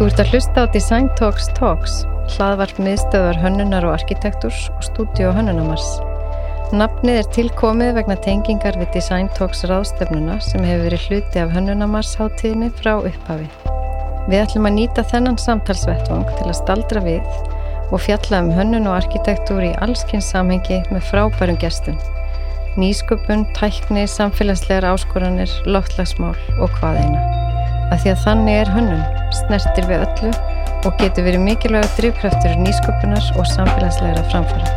Þú ert að hlusta á Design Talks Talks, hlaðvarp miðstöðar hönnunar og arkitekturs og stúdíu hönnunamars. Nafnið er tilkomið vegna tengingar við Design Talks ráðstefnuna sem hefur verið hluti af hönnunamars hátíðinni frá upphafi. Við ætlum að nýta þennan samtalsvettvang til að staldra við og fjalla um hönnun og arkitektur í allskynns samhengi með frábærum gestum. Nýsköpun, tækni, samfélagslegar áskoranir, loftlagsmál og hvað eina. Að því að þannig er hönnun, snertir við öllu og getur verið mikilvæga drivkraftur nýsköpunar og samfélagslegra framfara.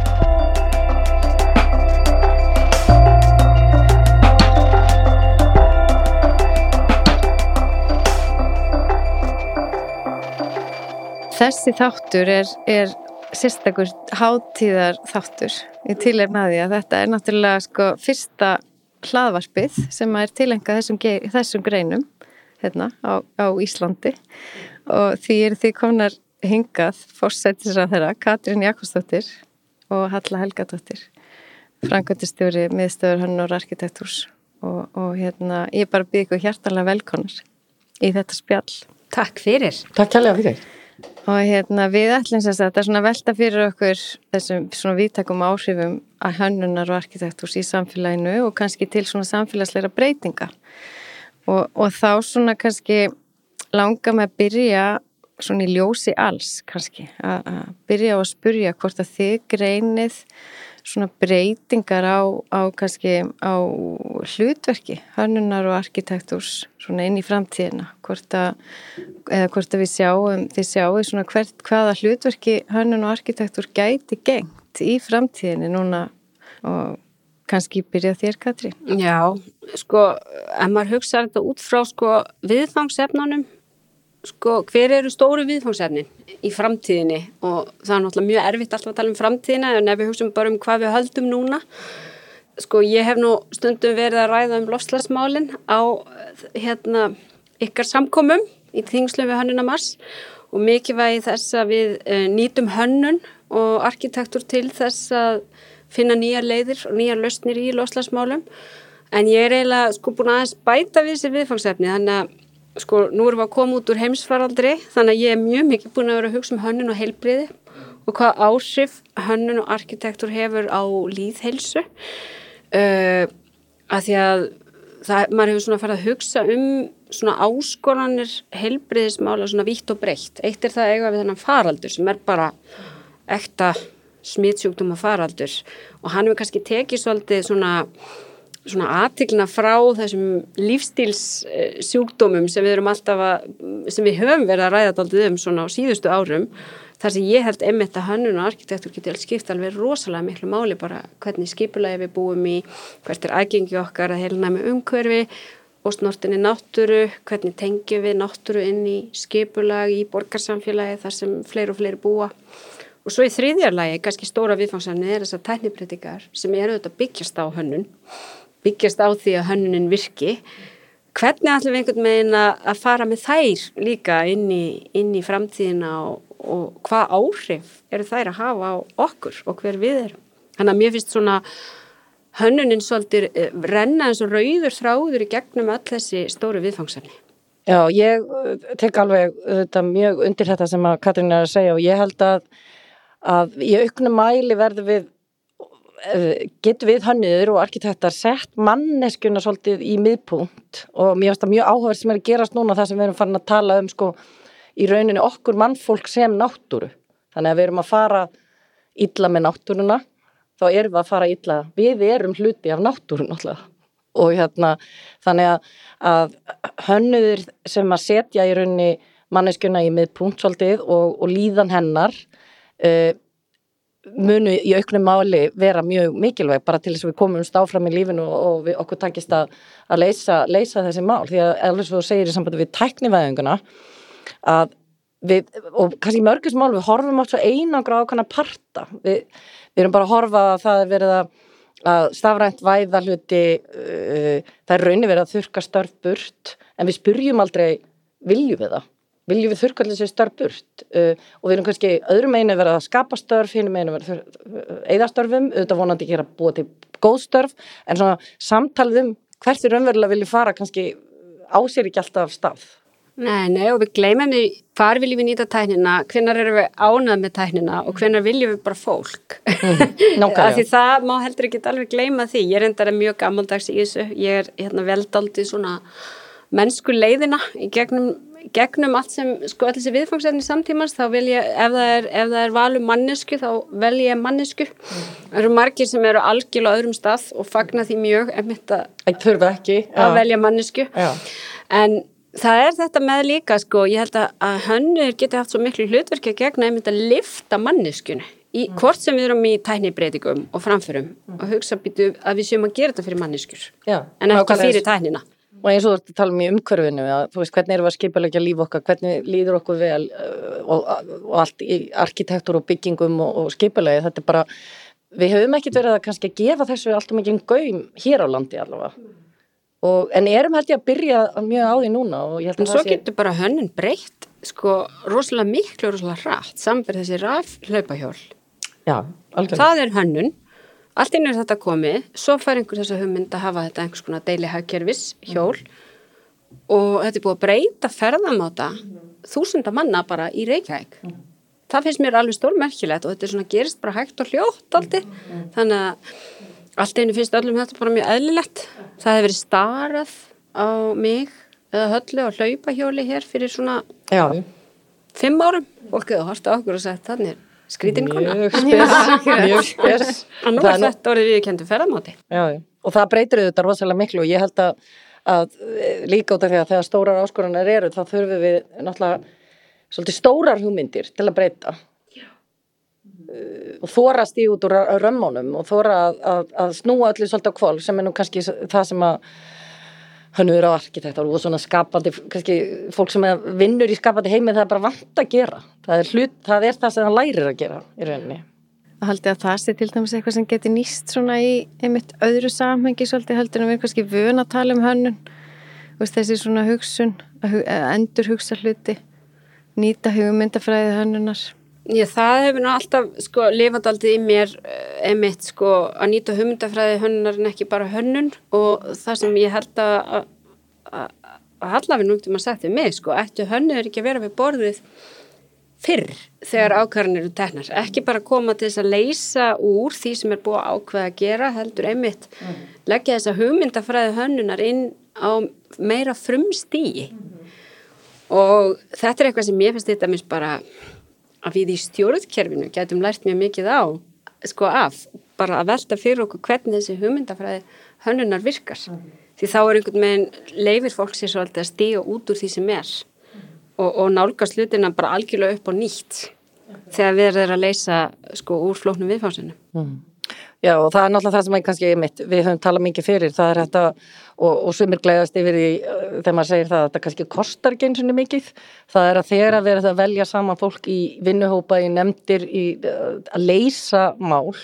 Þessi þáttur er, er sérstakur hátíðar þáttur í tilefnaði að þetta er náttúrulega sko fyrsta hlaðvarpið sem er tilengað þessum, þessum greinum hérna á, á Íslandi. Og því eru því komnar hingað fórsættisra þeirra Katrín Jakobsdóttir og Halla Helgadóttir frangöndistjóri miðstöður hann og arkitektúrs og, og hérna ég bara bygg og hjartalega velkonar í þetta spjall. Takk fyrir. Takk kærlega fyrir. Og hérna við ætlum að þetta er svona velta fyrir okkur þessum svona vítakum áhrifum að hönnunar og arkitektúrs í samfélaginu og kannski til svona samfélagsleira breytinga og, og þá svona kannski langa með að byrja svona í ljósi alls kannski. Að byrja á að spurja hvort að þið greinið svona breytingar á, á kannski á hlutverki hannunar og arkitektúrs svona inn í framtíðina. Hvort að, hvort að við sjáum þið sjáum svona hvert, hvaða hlutverki hannun og arkitektúr gæti gengt í framtíðinni núna og kannski byrja þér Katri Já, sko, ef maður hugsaður þetta út frá sko viðfangsefnunum sko, hver eru stóru viðfangsefnin í framtíðinni? Og það er náttúrulega mjög erfitt alltaf að tala um framtíðina en ef við hugsaum bara um hvað við höldum núna. Sko, ég hef nú stundum verið að ræða um lofslagsmálin á hérna ykkar samkomum í þingslum við hönnuna mars. Og mikilvægi þess að við uh, nýtum hönnun og arkitektur til þess að finna nýja leiðir og nýja lausnir í lofslagsmálum en ég er eiginlega sko búin aðeins bæta við þessi viðfangsefni þannig að sko nú erum við að koma út úr heimsfaraldri þannig að ég er mjög mikið búin að vera að hugsa um hönnun og heilbriði og hvað áhrif hönnun og arkitektur hefur á líðheilsu uh, að því að það, maður hefur svona farið að hugsa um svona áskoranir heilbriðismála svona vítt og breytt eitt er það eiga við þennan faraldur sem er bara ekta smitsjúkdum og faraldur. Og hann hefur kannski tekið svolítið svona svona aðtiklina frá þessum lífstílssjúkdómum sem við að, sem við höfum verið að ræða alltaf um svona á síðustu árum. Þar sem ég held einmitt að hönnun og arkitektur getur skipt alveg rosalega miklu máli bara hvernig skipulagi við búum í hvert er aðgengi okkar að heilna með umhverfi og snortinni náttúru hvernig tengjum við náttúru inn í skipulagi í borgarsamfélagi þar sem fleiri og fleiri búa og svo í þriðjarlagi, kannski stóra viðfangsefni er þess að tæknipritikar sem eru auðvitað byggjast á hönnun byggjast á því að hönnunin virki. Hvernig ætlum við einhvern veginn að fara með þær líka inn í, inn í framtíðina og, og hvað áhrif eru þær að hafa á okkur og hver við erum? Þannig að mér finnst svona hönnunin svolítið eh, renna eins og rauður þráður í gegnum öll þessi stóru viðfangsefni. Já, ég eh, tek alveg þetta mjög undir þetta sem að Katrín er að segja og ég held að, að í auknum mæli verður við Eh, getur við hanniður og arkitektar sett manneskuna svolítið í miðpunkt. Og mér finnst það mjög áhugaverð sem er að gerast núna það sem við erum farin að tala um sko í rauninni okkur mannfólk sem náttúru. Þannig að við erum að fara illa með náttúruna þá erum við að fara illa, við erum hluti af náttúrun alltaf og hérna þannig að, að hanniður sem að setja í rauninni manneskuna í miðpunkt svolítið og, og líðan hennar uh, munu í auknum máli vera mjög mikilvæg bara til þess að við komumst áfram í lífinu og við, okkur takist að, að leysa, leysa þessi mál. Því að alveg svo segir í sambandi við tæknivæðinguna að við, og kannski mörgust mál við horfum átt svo einangra ákvæmna parta. Við, við erum bara að horfa að það er verið að, að stafrænt væða hluti uh, það er raunni verið að þurka störf burt en við spurjum aldrei viljum við það viljum við þurrkallir sér störf burt uh, og við erum kannski öðrum einu verið að skapa störf, hinn einu verið að eða störfum, auðvitað vonandi ekki að búa til góð störf, en svona samtalið um hvert er raunverulega viljið fara kannski á sér ekki alltaf stað. Nei, nei, og við gleymum því hvar viljum við nýta tæknina, hvenar erum við ánað með tæknina og hvenar viljum við bara fólk. Af því það má heldur ekki alveg gleyma því. Ég er endara mjög gammaldags í þessu. Ég er hérna veldaldið svona mennsku leiðina í gegnum, gegnum allt sem, sko, allir þessi viðfangsefni samtímans, þá vil ég, ef það er, ef það er valum mannesku, þá vel ég mannesku. Það eru margir sem eru algjörlega á öðrum stað og fagna því mjög emitt að Ég þurfa ekki. að velja mannesku Já. en það er þetta með líka sko, ég held að, hönnur geti haft svo miklu hlutverki að gegna einmitt að lifta manneskunni í hvort sem við erum í tæknibreitingum og framförum og hugsa býtu að við séum að gera þetta fyrir manneskur Já. en ekki fyrir tæknina Og eins og þú ert að tala um í umhverfinu, að, þú veist, hvernig erum við að skipulegja líf okkar, hvernig líður okkur vel uh, og, og allt í arkitektur og byggingum og, og skipulegi, þetta er bara, við höfum ekkert verið að kannski gefa þessu alltaf mikið gaum hér á landi allavega. Og, en erum held ég að byrja mjög á því núna og en svo sé... getur bara hönnun breytt sko rosalega miklu og rosalega rætt samverð þessi raf hlaupahjól Já, það er hönnun allt inn er þetta komið, svo fær einhver þessa hugmynd að hafa þetta einhvers konar deili hagkerfis hjól. Og þetta er búið að breyta ferðamáta þúsunda manna bara í Reykjavík. Það finnst mér alveg stórmerkilegt og þetta er svona gerist bara hægt og hljótt allt þannig að allt einu finnst öllum þetta bara mjög eðlilegt. Það hefur verið starað á mig eða höllu og hlaupahjóli hér fyrir svona Já, fimm árum. Fólk hefur hort á okkur og sagt þannig skrítin kona. Mjög spes, mjög spes. að nú er þetta orðið viðkendu ferðamáti. Já, já. og það breytir auðvitað rosalega miklu og ég held að, að eh, líka út af því að þegar stórar áskoranir eru þá þurfum við náttúrulega svolítið stórar hugmyndir til að breyta. Uh, og þóra stíð út úr rö- römmunum og þóra að, að, að snúa öllu svolítið á kvól sem er nú kannski það sem að hönnur á arkitektar og svona skapandi, kannski fólk sem vinnur í skapandi heimi það er bara vant að gera. Það er, hlut, það er það sem það lærir að gera í rauninni. Að haldi að það sé til dæmis eitthvað sem geti nýst svona í einmitt öðru samhengi svolítið heldur en við erum kannski vön að tala um veist, þessi svona hugsun að, endur hugsa hluti nýta hugmyndafræði hönnunar Já, það hefur nú alltaf sko lifað aldrei í mér eh, einmitt sko að nýta hugmyndafræði hönnunar en ekki bara hönnun. Og það sem ég held að að- að að Hallafi nú um að við mig sko, ættu hönnur ekki að vera við borðið fyrr þegar ákvarðanir eru teknar, ekki bara koma til þess að leysa úr því sem er búið að ákveða að gera, heldur einmitt leggja þessa hugmyndafræði hönnunar inn á meira frumstíi og þetta er eitthvað sem ég finnst þetta minnst bara að við í stjórnkerfinu getum lært mjög mikið á sko af, bara að velta fyrir okkur hvernig þessi hugmyndafræði hönnunar virkar. Því þá er einhvern veginn leifir fólk sér svolítið að stíga út úr því sem er og, og nálgast hlutina bara algjörlega upp á nýtt þegar við erum að leysa sko úr flóknum viðfársinu Já og það er náttúrulega það sem er kannski mitt, við höfum talað mikið fyrir, það er þetta og, og sumir glæðast yfir því uh, þegar maður segir það að þetta kannski kostar ekki eins og mikið, það er að þegar að vera að velja saman fólk í vinnuhópa í nefndir í, uh, að leysa mál,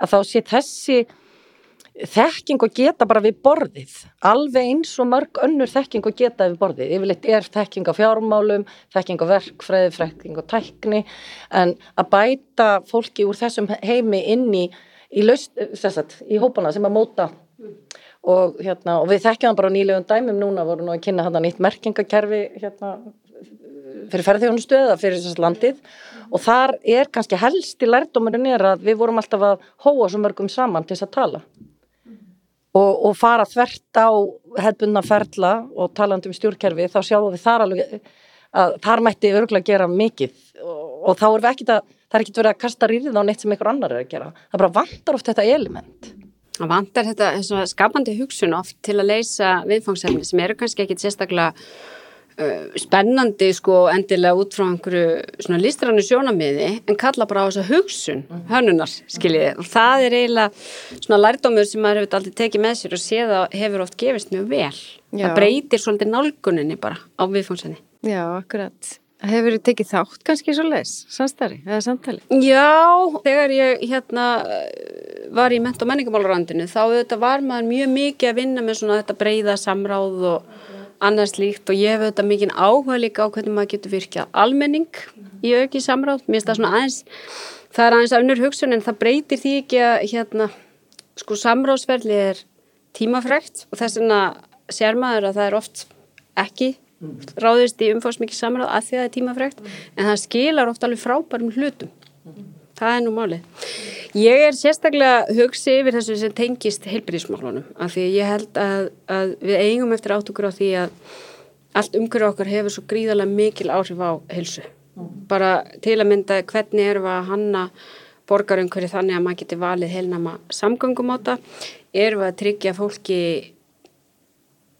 að þá sé þessi þekking og geta bara við borðið. Alveg eins og mörg önnur þekking og geta við borðið, yfirleitt er þekking á fjármálum, þekking á verkfræði þekking á tækni, en að bæta fólki úr þessum heimi inn í, í, laust, sagt, í hópana sem að móta og, hérna, og við þekkjum það bara nýlegum dæmum. Núna voru nú að kynna hann nýtt merkingakerfi hérna, fyrir ferðjónustu eða fyrir þess landið. Og þar er kannski helsti lærdómurinn er að við vorum alltaf að hóa svo mörgum saman til þess að tala. Og, og fara þvert á hefðbundna ferla og talandi um stjórnkerfi þá sjáum við þar alveg að þar mætti örgulega gera mikið. Og, og þá erum við ekkit að það er ekkit verið að kasta rýrið á neitt sem einhver annar er að gera. Það bara vantar oft þetta element Það vantar þetta skapandi hugsun oft til að leysa viðfangsefni sem eru kannski ekkit sérstaklega uh, spennandi sko endilega út frá einhverju svona listrannu sjónamiði en kalla bara á þessa hugsun hönnunar skiljiði og það er eiginlega svona lærdómur sem maður hefur aldrei tekið með sér og séð að hefur oft gefist mjög vel. Já. Það breytir svolítið nálguninni bara á viðfangsefni. Já, akkurat. Hefur þið tekið þátt kannski svo leis, samstari eða samtali? Já, þegar ég hérna var í ment- og menningamálurandinu þá auðvitað var maður mjög mikið að vinna með svona þetta breyða samráð og annars líkt og ég hef auðvitað mikið áhuga líka á hvernig maður getur virkjað almenning í auki samráð. Mér finnst það svona aðeins, það er aðeins önnur hugsun en það breytir því ekki að hérna, sko samráðsverðli er tímafrækt og þess vegna sér maður að það er oft ekki ráðist í umfóðsmikið samráð að því að það er tímafrekt en það skilar ofta alveg frábærum hlutum. Það er nú málið. Ég er sérstaklega hugsi yfir þessu sem tengist heilbyrðismálunum af því ég held að, að við eigum eftir átugur á því að allt umhverju okkar hefur svo gríðarlega mikil áhrif á heilsu. Bara til að mynda hvernig erum við að hanna borgarumhverju þannig að maður geti valið heilnama samgöngum á það erum við að tryggja fólki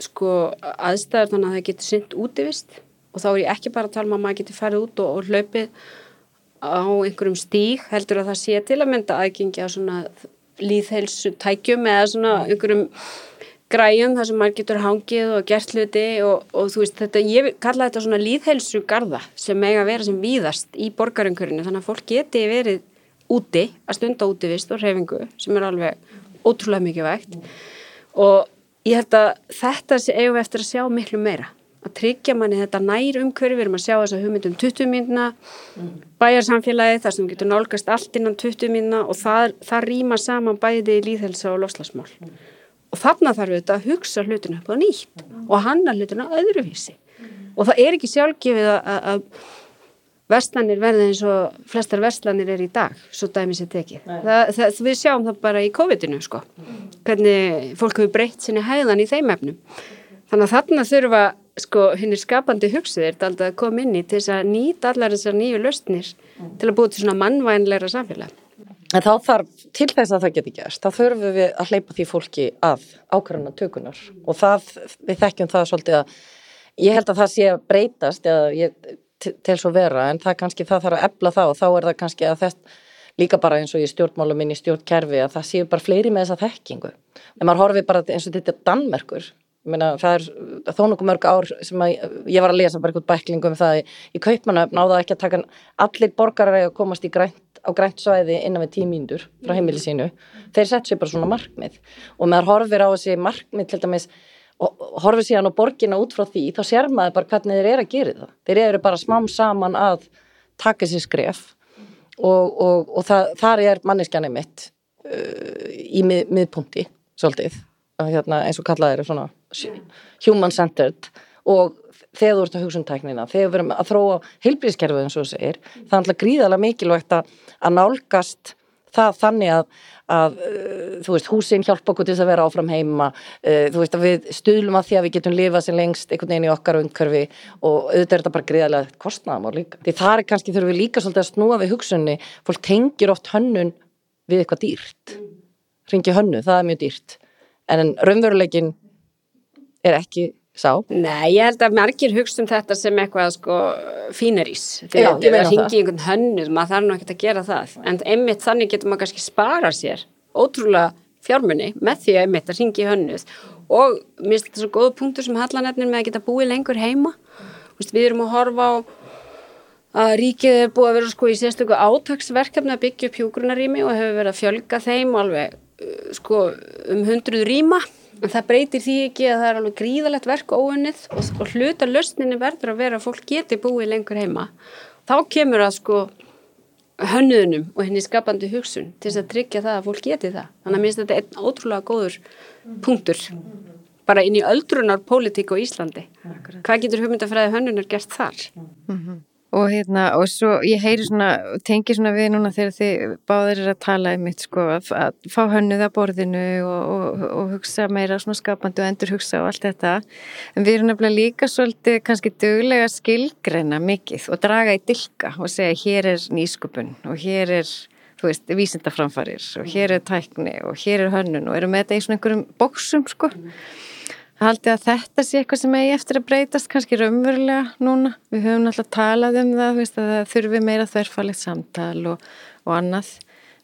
sko aðstæður þannig að það getur synd útivist. Og þá er ég ekki bara að tala um að maður getur farið út og, og hlaupið á einhverjum stík heldur að það sé til að mynda aðgengi á svona líðhelsu tækjum eða svona einhverjum græjum þar sem maður getur hangið og gert hluti og, og þú veist þetta, ég kalla þetta svona líðhelsu garda sem eiga að vera sem víðast í borgarumkörinu þannig að fólk geti verið úti að stunda útivist og reyfingu sem er alveg ótrúlega mikið vægt og ég held að þetta eigum við eftir að sjá miklu meira að tryggja manni þetta nær umhverju við erum að sjá þess að hugmyndum 20 mínuna mm. bæjarsamfélagi þar sem getur nálgast allt innan 20 mínuna og það, það rýma saman bæði í líðhelsa og loslasmál mm. og þarna þarf við þetta að hugsa hlutinu upp á nýtt mm. og hanna hlutinu öðruvísi og það er ekki sjálfgefið að Vestlanir verði eins og flestar vestlanir er í dag, svo dæmis er tekið. Það, það, við sjáum það bara í COVID-inu sko, hvernig fólk hefur breytt sinni hæðan í þeim efnum. Þannig að þarna þurfa sko hinn er skapandi hugsiðir alltaf að koma inn í til þess að nýta allar þessar nýju löstnir til að búið til svona mannvænleira samfélag. En þá þarf, til þess að það geti gerst, þá þurfum við að hleypa því fólki að ákvarðana tökunar og það, við þekkjum það svolítið að ég held að það sé að breytast eða ég til svo vera en það kannski það þarf að ebla það og þá er það kannski að þess líka bara eins og í stjórnmálum inn í stjórnkerfi að það séu bara fleiri með þessa þekkingu. En maður horfi bara eins og þetta er Danmerkur Meina, það er þó nokkuð mörg ár sem að ég var að lesa bara eitthvað bæklingum um það í, kaupmanöfn náða ekki að taka allir borgarar að komast grænt, á grænt svæði innan við tímíndur frá heimili sínu. Þeir sett sér bara svona markmið. Og meðar horfir á þessi markmið til dæmis og horfið síðan á borginna út frá því þá sér maður bara hvernig þeir eru að gera það. Þeir eru bara smám saman að taka sér skref og, og, og það, þar er manneskjani mitt uh, í mið, miðpunti svolítið hérna, eins og kallaði þeir svona human centered. Og þegar þú ert að hugsa um tæknina þegar við erum að þróa heilbríðskerfið eins og þú segir það er alltaf gríðarlega mikilvægt að nálgast það þannig að, að uh, þú veist, húsin hjálpa okkur til þess að vera áfram heima. Uh, þú veist, að við stuðlum að því að við getum lifað sem lengst einhvern veginn í okkar umhverfi og auðvitað er þetta bara greiðarlega kostnaðamál líka. Því það er kannski þurfum við líka svolítið að snúa við hugsunni. Fólk tengir oft hönnun við eitthvað dýrt. Ringi hönnu, það er mjög dýrt. En raunveruleikin er ekki sá. Nei, ég held að margir hugst um þetta sem eitthvað sko fínarís, þegar það. ringi einhvern hönnuð, maður þarf nú ekki að gera það. En einmitt þannig getur maður kannski spara sér ótrúlega fjármunni með því að einmitt að ringi hönnuð. Og mér finnst þetta svo góða punktur sem hallanetnir með að geta búið lengur heima. Vist, við erum að horfa á að ríkið er búið að vera sko í sérstöku átagsverkefni að byggja upp hjógrunarými og hefur verið að fjölga þeim alveg uh, sko um hundruð rýma en það breytir því ekki að það er alveg gríðalegt verk óunnið og, og hluta löstinni verður að vera að fólk geti búið lengur heima. Þá kemur að sko hönnuðunum og henni skapandi hugsun til þess að tryggja það að fólk geti það. Þannig að mér finnst þetta einn ótrúlega góður punktur bara inn í öldrunar pólitík á Íslandi. Hvað getur hugmyndafræði hönnunar gert þar? Mm og hérna og svo ég heyri svona tengi svona við núna þegar þið báðir er að tala um mitt sko að, að fá hönnuð að borðinu og, og, og hugsa meira svona skapandi og endur hugsa og allt þetta. En við erum nefnilega líka svolítið kannski döglega skilgreina mikið og draga í dilka og segja hér er nýskupun og hér er þú veist vísindaframfarir og hér er tækni og hér er hönnun og erum með þetta í svona einhverjum bóksum sko Haldið að þetta sé eitthvað sem eigi eftir að breytast kannski raunverulega núna. Við höfum náttúrulega talað um það, veist, að það þurfi meira þverfalegt samtal og, og annað.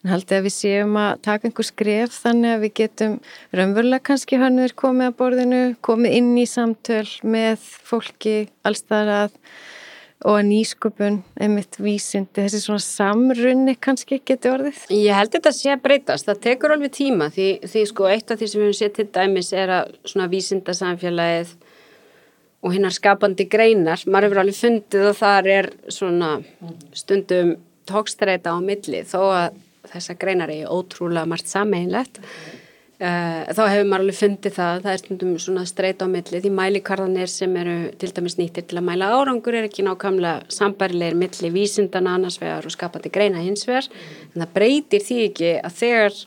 En haldið að við séum að taka einhver skref þannig að við getum raunverulega kannski hannur komið að borðinu, komið inn í samtöl með fólki allstæðar að og nýsköpun, einmitt vísindi, þessi svona samrunni kannski geti orðið? Ég held þetta sé að breytast, það tekur alveg tíma því, því sko eitt af því sem við hefum sett til dæmis er að svona vísindasamfélagið og hinnar skapandi greinar, maður hefur alveg fundið og þar er svona stundum tókstreita á milli þó að þessa greinar er ótrúlega margt sameinlegt þá hefur maður alveg fundið það, það er stundum svona streyt á milli. Því mælikarðanir sem eru til dæmis nýttir til að mæla árangur er ekki nákvæmlega sambarilegir milli vísindana annars vegar og skapandi greina hins vegar. En það breytir því ekki að þegar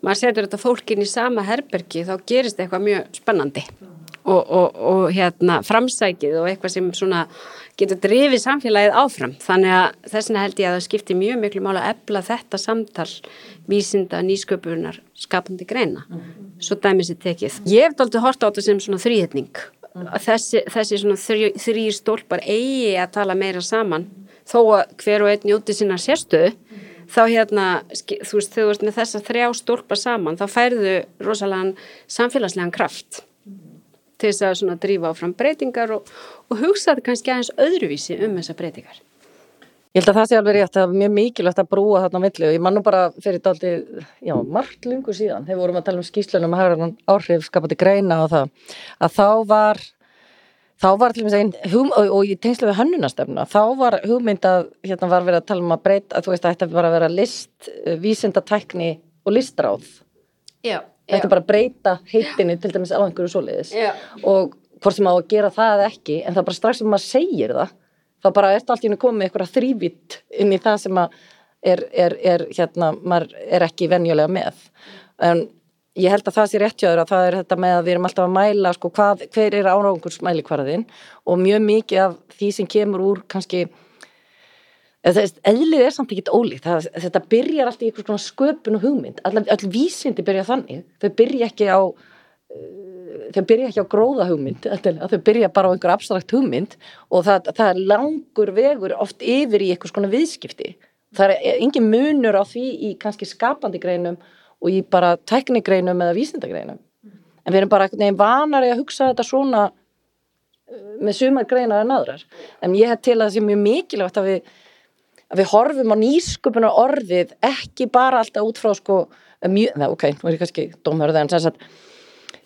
maður setur þetta fólkin í sama herbergi þá gerist eitthvað mjög spennandi. Og, og, og hérna framsækið og eitthvað sem svona getur drifið samfélagið áfram. Þannig að þess vegna held ég að það skiptir mjög miklu mál að ebla þetta samtal vísinda, nýsköpunar, skapandi greina. Svo dæmis er tekið. Ég hef doldið hort á þetta sem svona þrýhetning þessi, þessi svona þrý, þrý stólpar eigi að tala meira saman. Þó að hver og einn njóti sinna sérstöðu þá hérna, þú veist, þau veist með þessa þrjá stólpar saman, þá færðu rosalega samfélagslegan kraft til þess að svona drífa áfram breytingar og, og hugsaði kannski aðeins öðruvísi um þessa breytingar. Ég held að það sé alveg rétt, er mjög mikilvægt að brúa þarna á milli og ég mann nú bara fyrir aldrei, já, margt lungu síðan, þegar vorum að tala um skýslunum að hafa áhrif skapandi greina og það, að þá var, þá var til og með hum, og, og ég tengslu við hannunastefna, þá var hugmynd að, hérna var verið að tala um að breyta, að þú veist að þetta var að vera list, vísindatækni og listráð. Já þetta er bara að breyta heitinni til dæmis á einhverju soliðis og hvort sem á að gera það eða ekki en það er bara strax sem maður segir það þá bara ertu allt í henni komið eitthvað þrývitt inn í það sem er, er, er hérna, maður er ekki venjulega með. En ég held að það sé réttjáður að það er þetta með að við erum alltaf að mæla sko, hvað, hver er árangursmælikvarðin og mjög mikið af því sem kemur úr kannski eðlið er samt ekkit ólíkt. Það, þetta byrjar alltaf í einhvers konar sköpun og hugmynd. All, all vísindi byrja þannig. Þau byrja ekki á uh, þau byrja ekki á gróða hugmynd þau byrja bara á einhver abstrakt hugmynd og það, það langur vegur oft yfir í einhvers konar viðskipti. Það er engin munur á því í kannski skapandi greinum og í bara teknigreinum eða vísindagreinum. En við erum bara nefn vanari að hugsa þetta svona uh, með sumar greinar en aðrar. En ég hef til að það sé mjög mikilvægt að við að við horfum á nýsköpunar orðið ekki bara alltaf út frá sko mjög, neða ok, nú er ég kannski dómhörðu en þess að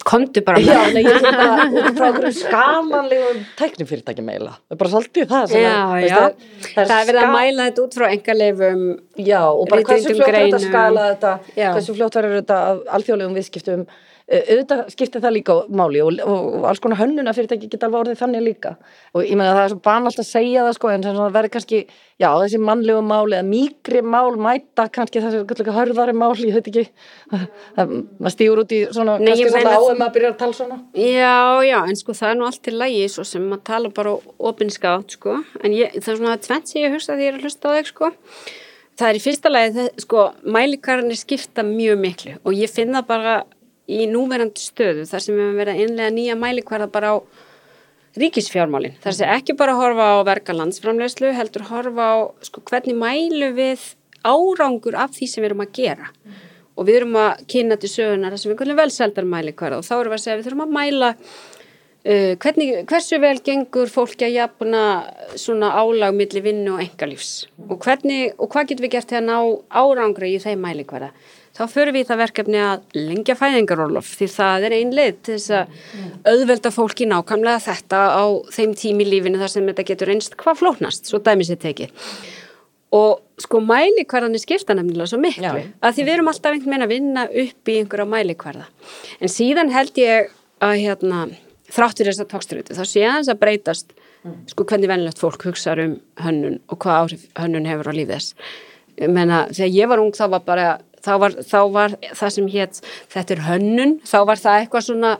komdu bara já, nei, ég er bara út frá okkur skalanlegum tæknifyrirtæki meila það er bara svolítið það já, að, já. Það, það, það er verið að mæla þetta út frá engalefum já, og bara hversu fljótt verður þetta að skala þetta? Hversu fljótt verður þetta alþjóðlegum viðskiptum auðvitað skiptir það líka máli og, og, alls konar hönnuna fyrirtæki geta alveg orðið þannig líka. Og ég meina það er svo banalt að segja það sko en það verður kannski, já þessi mannlegu máli eða mýgri mál mæta kannski þessi hörðari mál, ég veit ekki. Maður stýur út í svona Nei, kannski svona áum að byrja að tala svona. Já, já, en sko það er nú allt til lægi svo sem maður tala bara opinskátt sko, en ég, það er svona tvent sem ég hugsa því ég er að hlusta á þig sko. Það er í fyrsta lagi, sko, mælikarnir skipta mjög miklu og ég finna bara í núverandi stöðu þar sem við hefum verið að innlega nýja mælikvarða bara á ríkisfjármálinn. Það er ekki bara horfa á verka landsframlegslu, heldur horfa á sko, hvernig mælu við árangur af því sem við erum að gera. Mm. Og við erum að kynna til sögunar sem við kallum velseldar mælikvarða og þá erum við að segja við þurfum að mæla hvernig, hversu vel gengur fólki að jafna svona álag millir vinnu og engalífs og, hvernig, og hvað getur við gert til að ná árangra í þeim mælikvarða þá förum við í það verkefni að lengja fæðingarólof því það er ein leið til þess að auðvelda fólki nákvæmlega þetta á þeim tími lífinu þar sem þetta getur einst hvað flóknast, svo dæmis er tekið. Og sko mælikvarðan er skipta nefnilega svo miklu Já. að því við erum alltaf einhvern veginn að vinna upp í einhverja mælikvarða. En síðan held ég að hérna, þráttur þess að tóksturutu þá sé að þess að breytast mm. sko hvernig vennilegt fólk hugsa um hönnun og hvað áhrif hönnun hefur á lífið þess. Menna þegar ég var ung þá var bara þá var, þá var það sem hétt þetta er hönnun, þá var það eitthvað svona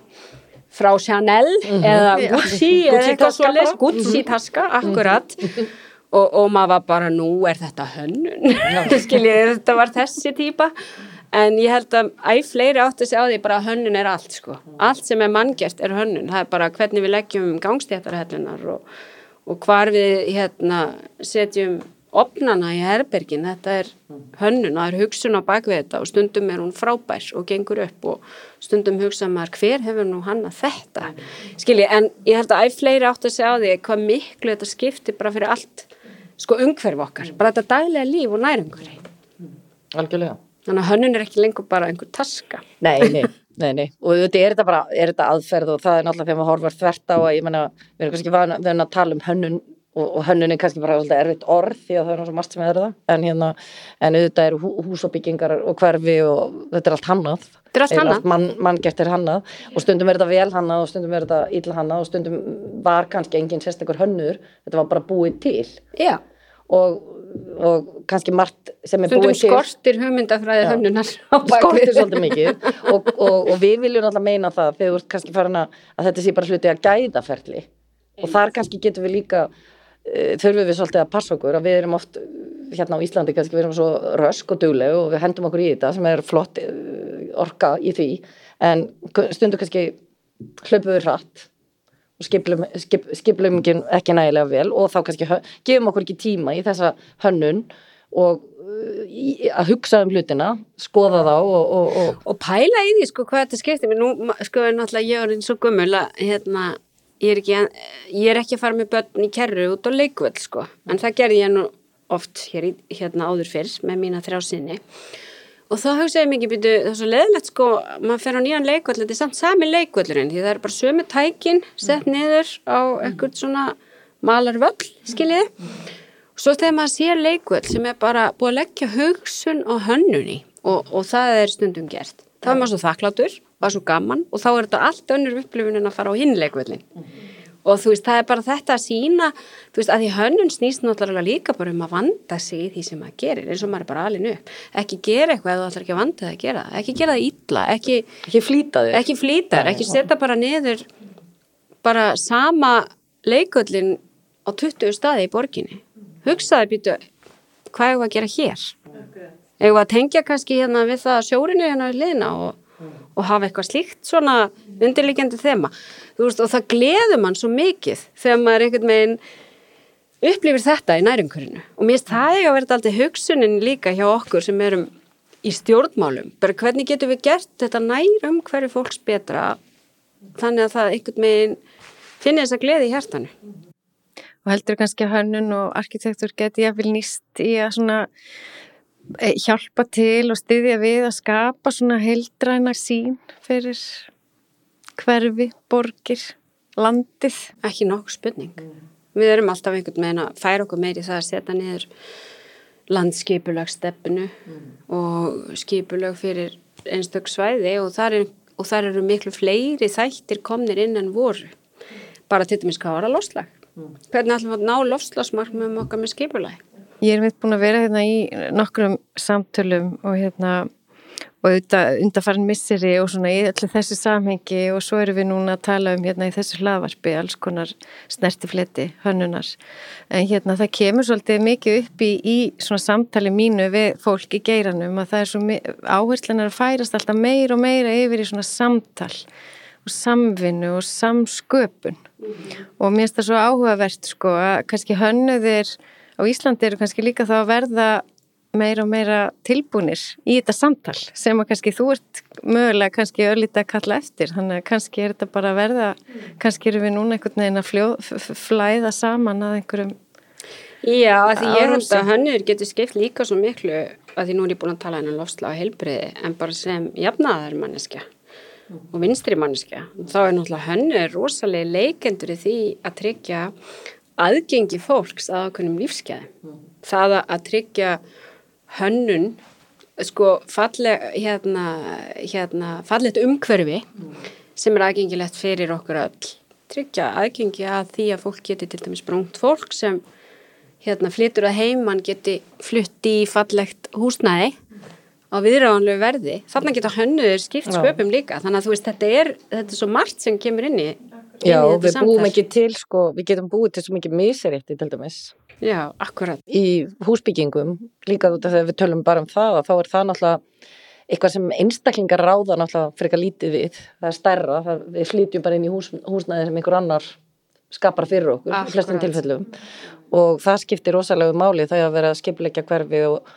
frá Chanel mm -hmm. eða Gucci eða eitthvað svo les, Gucci mhm. taska, akkurat mm -hmm. og, og maður var bara nú er þetta hönnun skiljið, þetta var þessi típa en ég held að æg fleiri átti sig á því bara hönnun er allt sko. Allt sem er manngjert er hönnun, það er bara hvernig við leggjum gangstéttarhellunar og, og hvar við hérna setjum opnana í herbergin, þetta er hönnun, það er hugsun á bakvið þetta og stundum er hún frábær og gengur upp og stundum hugsa maður hver hefur nú hann að þetta? Skilji, en ég held að æg fleiri átt að segja á því hvað miklu þetta skiptir bara fyrir allt sko umhverf okkar, bara þetta daglega líf og nærumhverfi. Algjörlega Þannig að hönnun er ekki lengur bara einhver taska. Nei, nei, nei, nei. og þetta er þetta bara er þetta aðferð og það er náttúrulega þegar maður horfar þvert á að ég menna, við erum kannski vanað að tala um hönnun og, og hönnun er kannski bara svolítið erfitt orð því að það er náttúrulega margt sem er það. En hérna, en auðvitað eru hú, húsabyggingar og hverfi og þetta er allt hannað. Þetta er allt hannað. mann, manngert er hannað. Og stundum er þetta vel hannað og stundum er þetta illa hannað og stundum var kannski engin sérstakur hönnur. Þetta var bara búið til. Já, og, og kannski margt sem er stundum búið til. skortir hugmyndafræði hönnunar skortir svolítið mikið. Og, og, og við viljum alltaf meina það þegar þú ert kannski farin að, að þetta sé bara hluti að gæðaferli. Og þar kannski getum við líka uh, þurfum við svolítið að passa okkur að við erum oft hérna á Íslandi kannski við erum svo rösk og dugleg og við hendum okkur í þetta sem er flott uh, orka í því. En stundu kannski hlaupum við hratt og skiplum, skip, skiplum ekki, ekki nægilega vel og þá kannski gefum okkur ekki tíma í þessa hönnun og uh, í, að hugsa um hlutina, skoða þá og, og, og og pæla í því sko hvað þetta skiptir. Mér nú sko er náttúrulega ég eins og gummul að hérna ég er ekki, ég er ekki að fara með börn í kerru út á leikvöld sko. En það gerði ég nú oft hér hérna áður fyrr með mína þrjá sinni og þá hugsaði mikið býtu það er svo leðilegt sko maður fer á nýjan leikvöld þetta er samt sami leikvöldurinn því það er bara sömu tækin sett niður á eitthvað svona malarvöll skiljiði Svo þegar maður sér leikvöld sem er bara búið að leggja hugsun og hönnunni og, og það er stundum gert. þá er maður svo þakklátur, var svo gaman og þá er þetta allt önnur upplifun en að fara á hinn leikvöldin. Og þú veist, það er bara þetta að sína, þú veist, að því hönnun snýst náttúrulega líka bara um að vanda sig í því sem maður gerir, eins og maður er bara alin upp. Ekki gera eitthvað ef þú ætlar ekki að vanda það að gera það, ekki gera það illa, ekki, ekki flýta þig. ekki flýtar, ekki setja bara niður bara sama leikvöldin á 20 staði í borginni. Hugsaði býtu hvað er að gera hér? Eða að tengja kannski hérna við það sjórinu hérna við liðna og, og hafa eitthvað slíkt svona undirliggjandi þema veist og það gleður mann svo mikið þegar maður einhvern veginn upplifir þetta í nærumkörinu og mér finnst það eiga að vera alltaf hugsunin líka hjá okkur sem erum í stjórnmálum. Bara hvernig getum við gert þetta nærum hverju fólks betra þannig að það einhvern veginn finni þessa gleði í hjartanu? Og heldur kannski að hönnun og arkitektur geti ég vil nýst í að svona eh, hjálpa til og styðja við að skapa svona heildræna sín fyrir hverfi, borgir, landið. ekki nokkuð spurning. Við erum alltaf einhvern veginn að færa okkur meiri það að setja niður landskipulagsstefnu og skipulag fyrir einstök svæði og þar, er, og þar eru miklu fleiri þættir komnir inn en voru. Bara til dæmis hvað var að loslag hvernig ætlum við að ná lofslagsmarkmum okkar með skipulag Ég er mitt búin að vera hérna í nokkrum samtölum og hérna og auðvitað undarfærin misseri og svona í öllu þessu samhengi og svo erum við núna að tala um hérna í þessu hlaðvarpi alls konar snertifleti, hönnunar. En hérna það kemur svolítið mikið upp í, í svona samtali mínu við fólk í geiranum að það er svo áherslan er að færast alltaf meir og meira yfir í svona samtal og samvinnu og samsköpun. Og mér finnst það svo áhugavert sko að kannski hönnuðir á Íslandi eru kannski líka þá að verða meira og meira tilbúnir í þetta samtal sem að kannski þú ert mögulega kannski öllítið að kalla eftir. Þannig að kannski er þetta bara að verða kannski eru við núna einhvern veginn að fljó, flæða saman að einhverjum Já, að því ég held að hönnur getur skipt líka svo miklu að því nú er ég búin að tala hennar lofsla á heilbriði en bara sem jafnaðar manneskja og vinstri manneskja þá er náttúrulega hönnur rosalega leikendur í því að tryggja aðgengi fólks að ákveðnum lífsgæðum. Það að- að tryggja hönnun sko falleg hérna, hérna fallet umhverfi sem er aðgengilegt fyrir okkur öll. Tryggja aðgengi að því að fólk geti til dæmis brónt fólk sem hérna flytur að heimann geti flutti í fallegt húsnæði á viðráðanlegu verði. Þannig geta hönnuður skipt sköpum líka. Þannig að þú veist þetta er, þetta er svo margt sem kemur inn í, inn Já, í þetta við búum til sko, við getum búið til svo mikið miserétti til dæmis Já, akkurat. Í húsbyggingum líka út af þegar við tölum bara um það að þá er það náttúrulega eitthvað sem einstaklingar ráða náttúrulega frekar lítið við. Það er stærra, það, við flytjum bara inn í hús, húsnæði sem einhver annar skapar fyrir okkur, í flestum tilfellum. Og það skiptir rosalegu máli það er að vera að skipleggja hverfi og,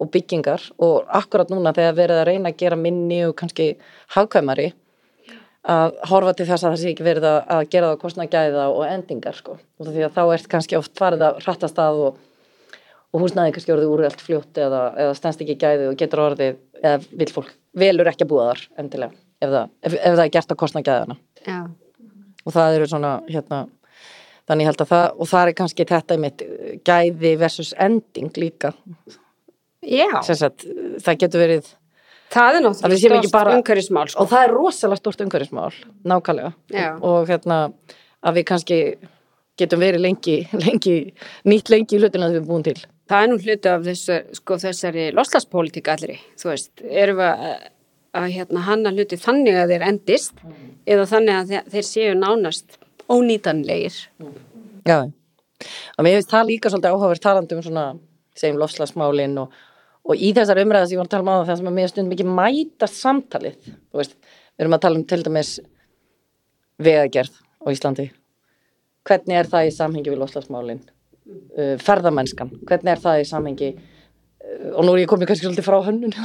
og byggingar. Og akkurat núna þegar verið að reyna að gera minni og kannski hagkvæmari að horfa til þess að það sé ekki verið að, gera það kostna gæða og endingar sko. og því að þá ert kannski oft farið að hrattast að og, og húsnæði kannski orðið úr allt fljótt eða, eða stendst ekki gæði og getur orðið eða vil fólk velur ekki að búa þar endilega ef það, ef, ef það er gert að kostna gæðana Já, og það eru svona hérna þannig held að það, og það er kannski þetta mitt gæði versus ending líka. Já, sem sagt, það getur verið það er Að náttúrulega bara- umhverfismál sko. og það er rosalega stort umhverfismál nákvæmlega Já. og hérna að við kannski getum verið lengi, lengi nýtt lengi í hlutina þegar við erum búin til Það er nú hluti af þessu, sko, þessari loslaspolítika allri, þú veist, erum við að, að hérna, hanna hluti þannig að þeir endist eða þannig að þeir, þeir séu nánast ónýtanlegir. Já, og mér finnst það líka svolítið áhugavert talandi um svona, segjum lofslagsmálin og, og í þessar umræðar sem ég var að tala um á það sem að mér stundum ekki mætast samtalið, veist, við erum að tala um til dæmis vegagerð á Íslandi, hvernig er það í samhengi við lofslagsmálin, uh, ferðamennskan, hvernig er það í samhengi uh, og nú er ég komið kannski svolítið frá hönnun.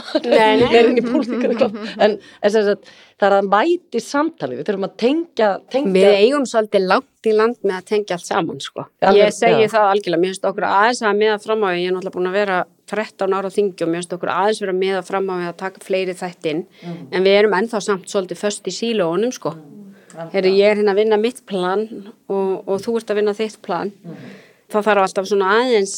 Pólitíkar en, sem sagt, það er að mæti samtalið, við þurfum að tengja, tengja. Við eigum svolítið langt í land með að tengja allt saman, sko. Alveg, ég segi já. það algjörlega, mér finnst okkur aðeins að meða fram á, ég er náttúrulega búin að vera 13 ára þingi og mér finnst okkur aðeins vera að meða fram á við að taka fleiri þættin, en við erum ennþá samt svolítið föst í sílóunum, sko. Herri, ég er hérna að vinna mitt plan og, og þú ert að vinna þitt plan. Það þarf alltaf svona aðeins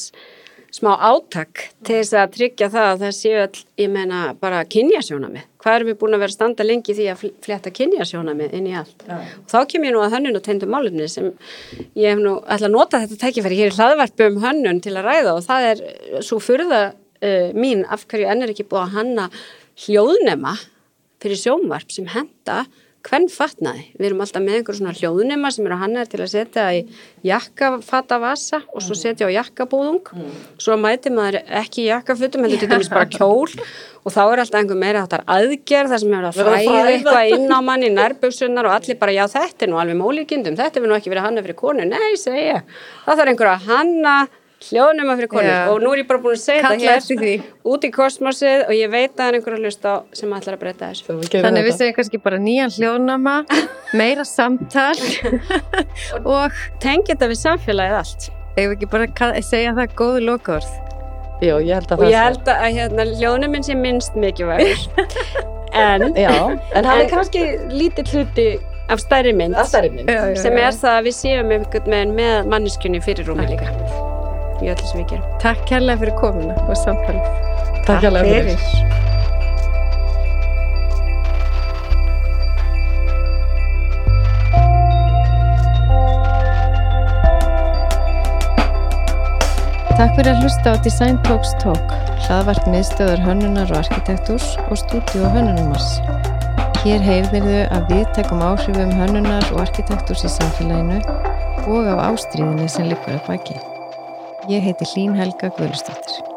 smá átak til þess að tryggja það að það séu all, ég meina, bara kynjasjónamið. Hvað erum við búin að vera standa lengi því að fl- flétta kynjasjónamið inn í allt? Og þá kem ég nú að hönnun og tegndu málefni sem ég hef nú ætla að nota þetta tækifæri hér í hlaðvarpu um hönnun til að ræða og það er svo furða uh, mín af hverju enn er ekki búið að hanna hljóðnema fyrir sjónvarp sem henda hvern fatnaði. Við erum alltaf með einhver svona hljóðnema sem eru hannaðir til að setja í jakkafatavasa og svo setja á jakkabúðung. Svo mæti maður ekki jakkafutum, heldur til dæmis bara kjól og þá er alltaf einhver meira áttar aðgerð þar sem er að að fræða eitthvað inn á manni, nærbuksunar og allir bara já þetta er nú alveg mólíkindum, þetta er nú ekki verið að hanna fyrir konu, nei segi ég. Það þarf einhver að hanna hljóðnema fyrir konu Já. og nú er ég bara búin að segja Kalla þetta hér út í kosmosið og ég veit að það er einhver að hlusta á sem ætlar að breyta þessu. Þannig við segjum kannski bara nýjan hljónama, meira samtal og Tengi þetta við samfélagið allt. eigum við ekki bara að segja það góðu lokaorð. Já, ég held að Og það ég held að hérna, hljóðnuminn sé minnst mikilvægur. en Já, en En- er kannski lítið hluti af stærri mynd að stærri mynd. Já, já, sem er það að við séum einhvern veginn með manneskjunni fyrir rúmi líka. Í öllu sem við gerum. Takk kærlega fyrir komuna og samtalið. Takk hérlega fyrir. Takk fyrir að hlusta á Design Talks Talk, hlaðvart miðstöðar hönnunar og arkitektúrs og stúdíu hönnunumars. Hér heyrðir þau að við tekum áhrifum hönnunar og arkitektúrs í samfélaginu og af ástríðinni sem liggur að baki. Ég heiti Hlín Helga Guðlustóttir.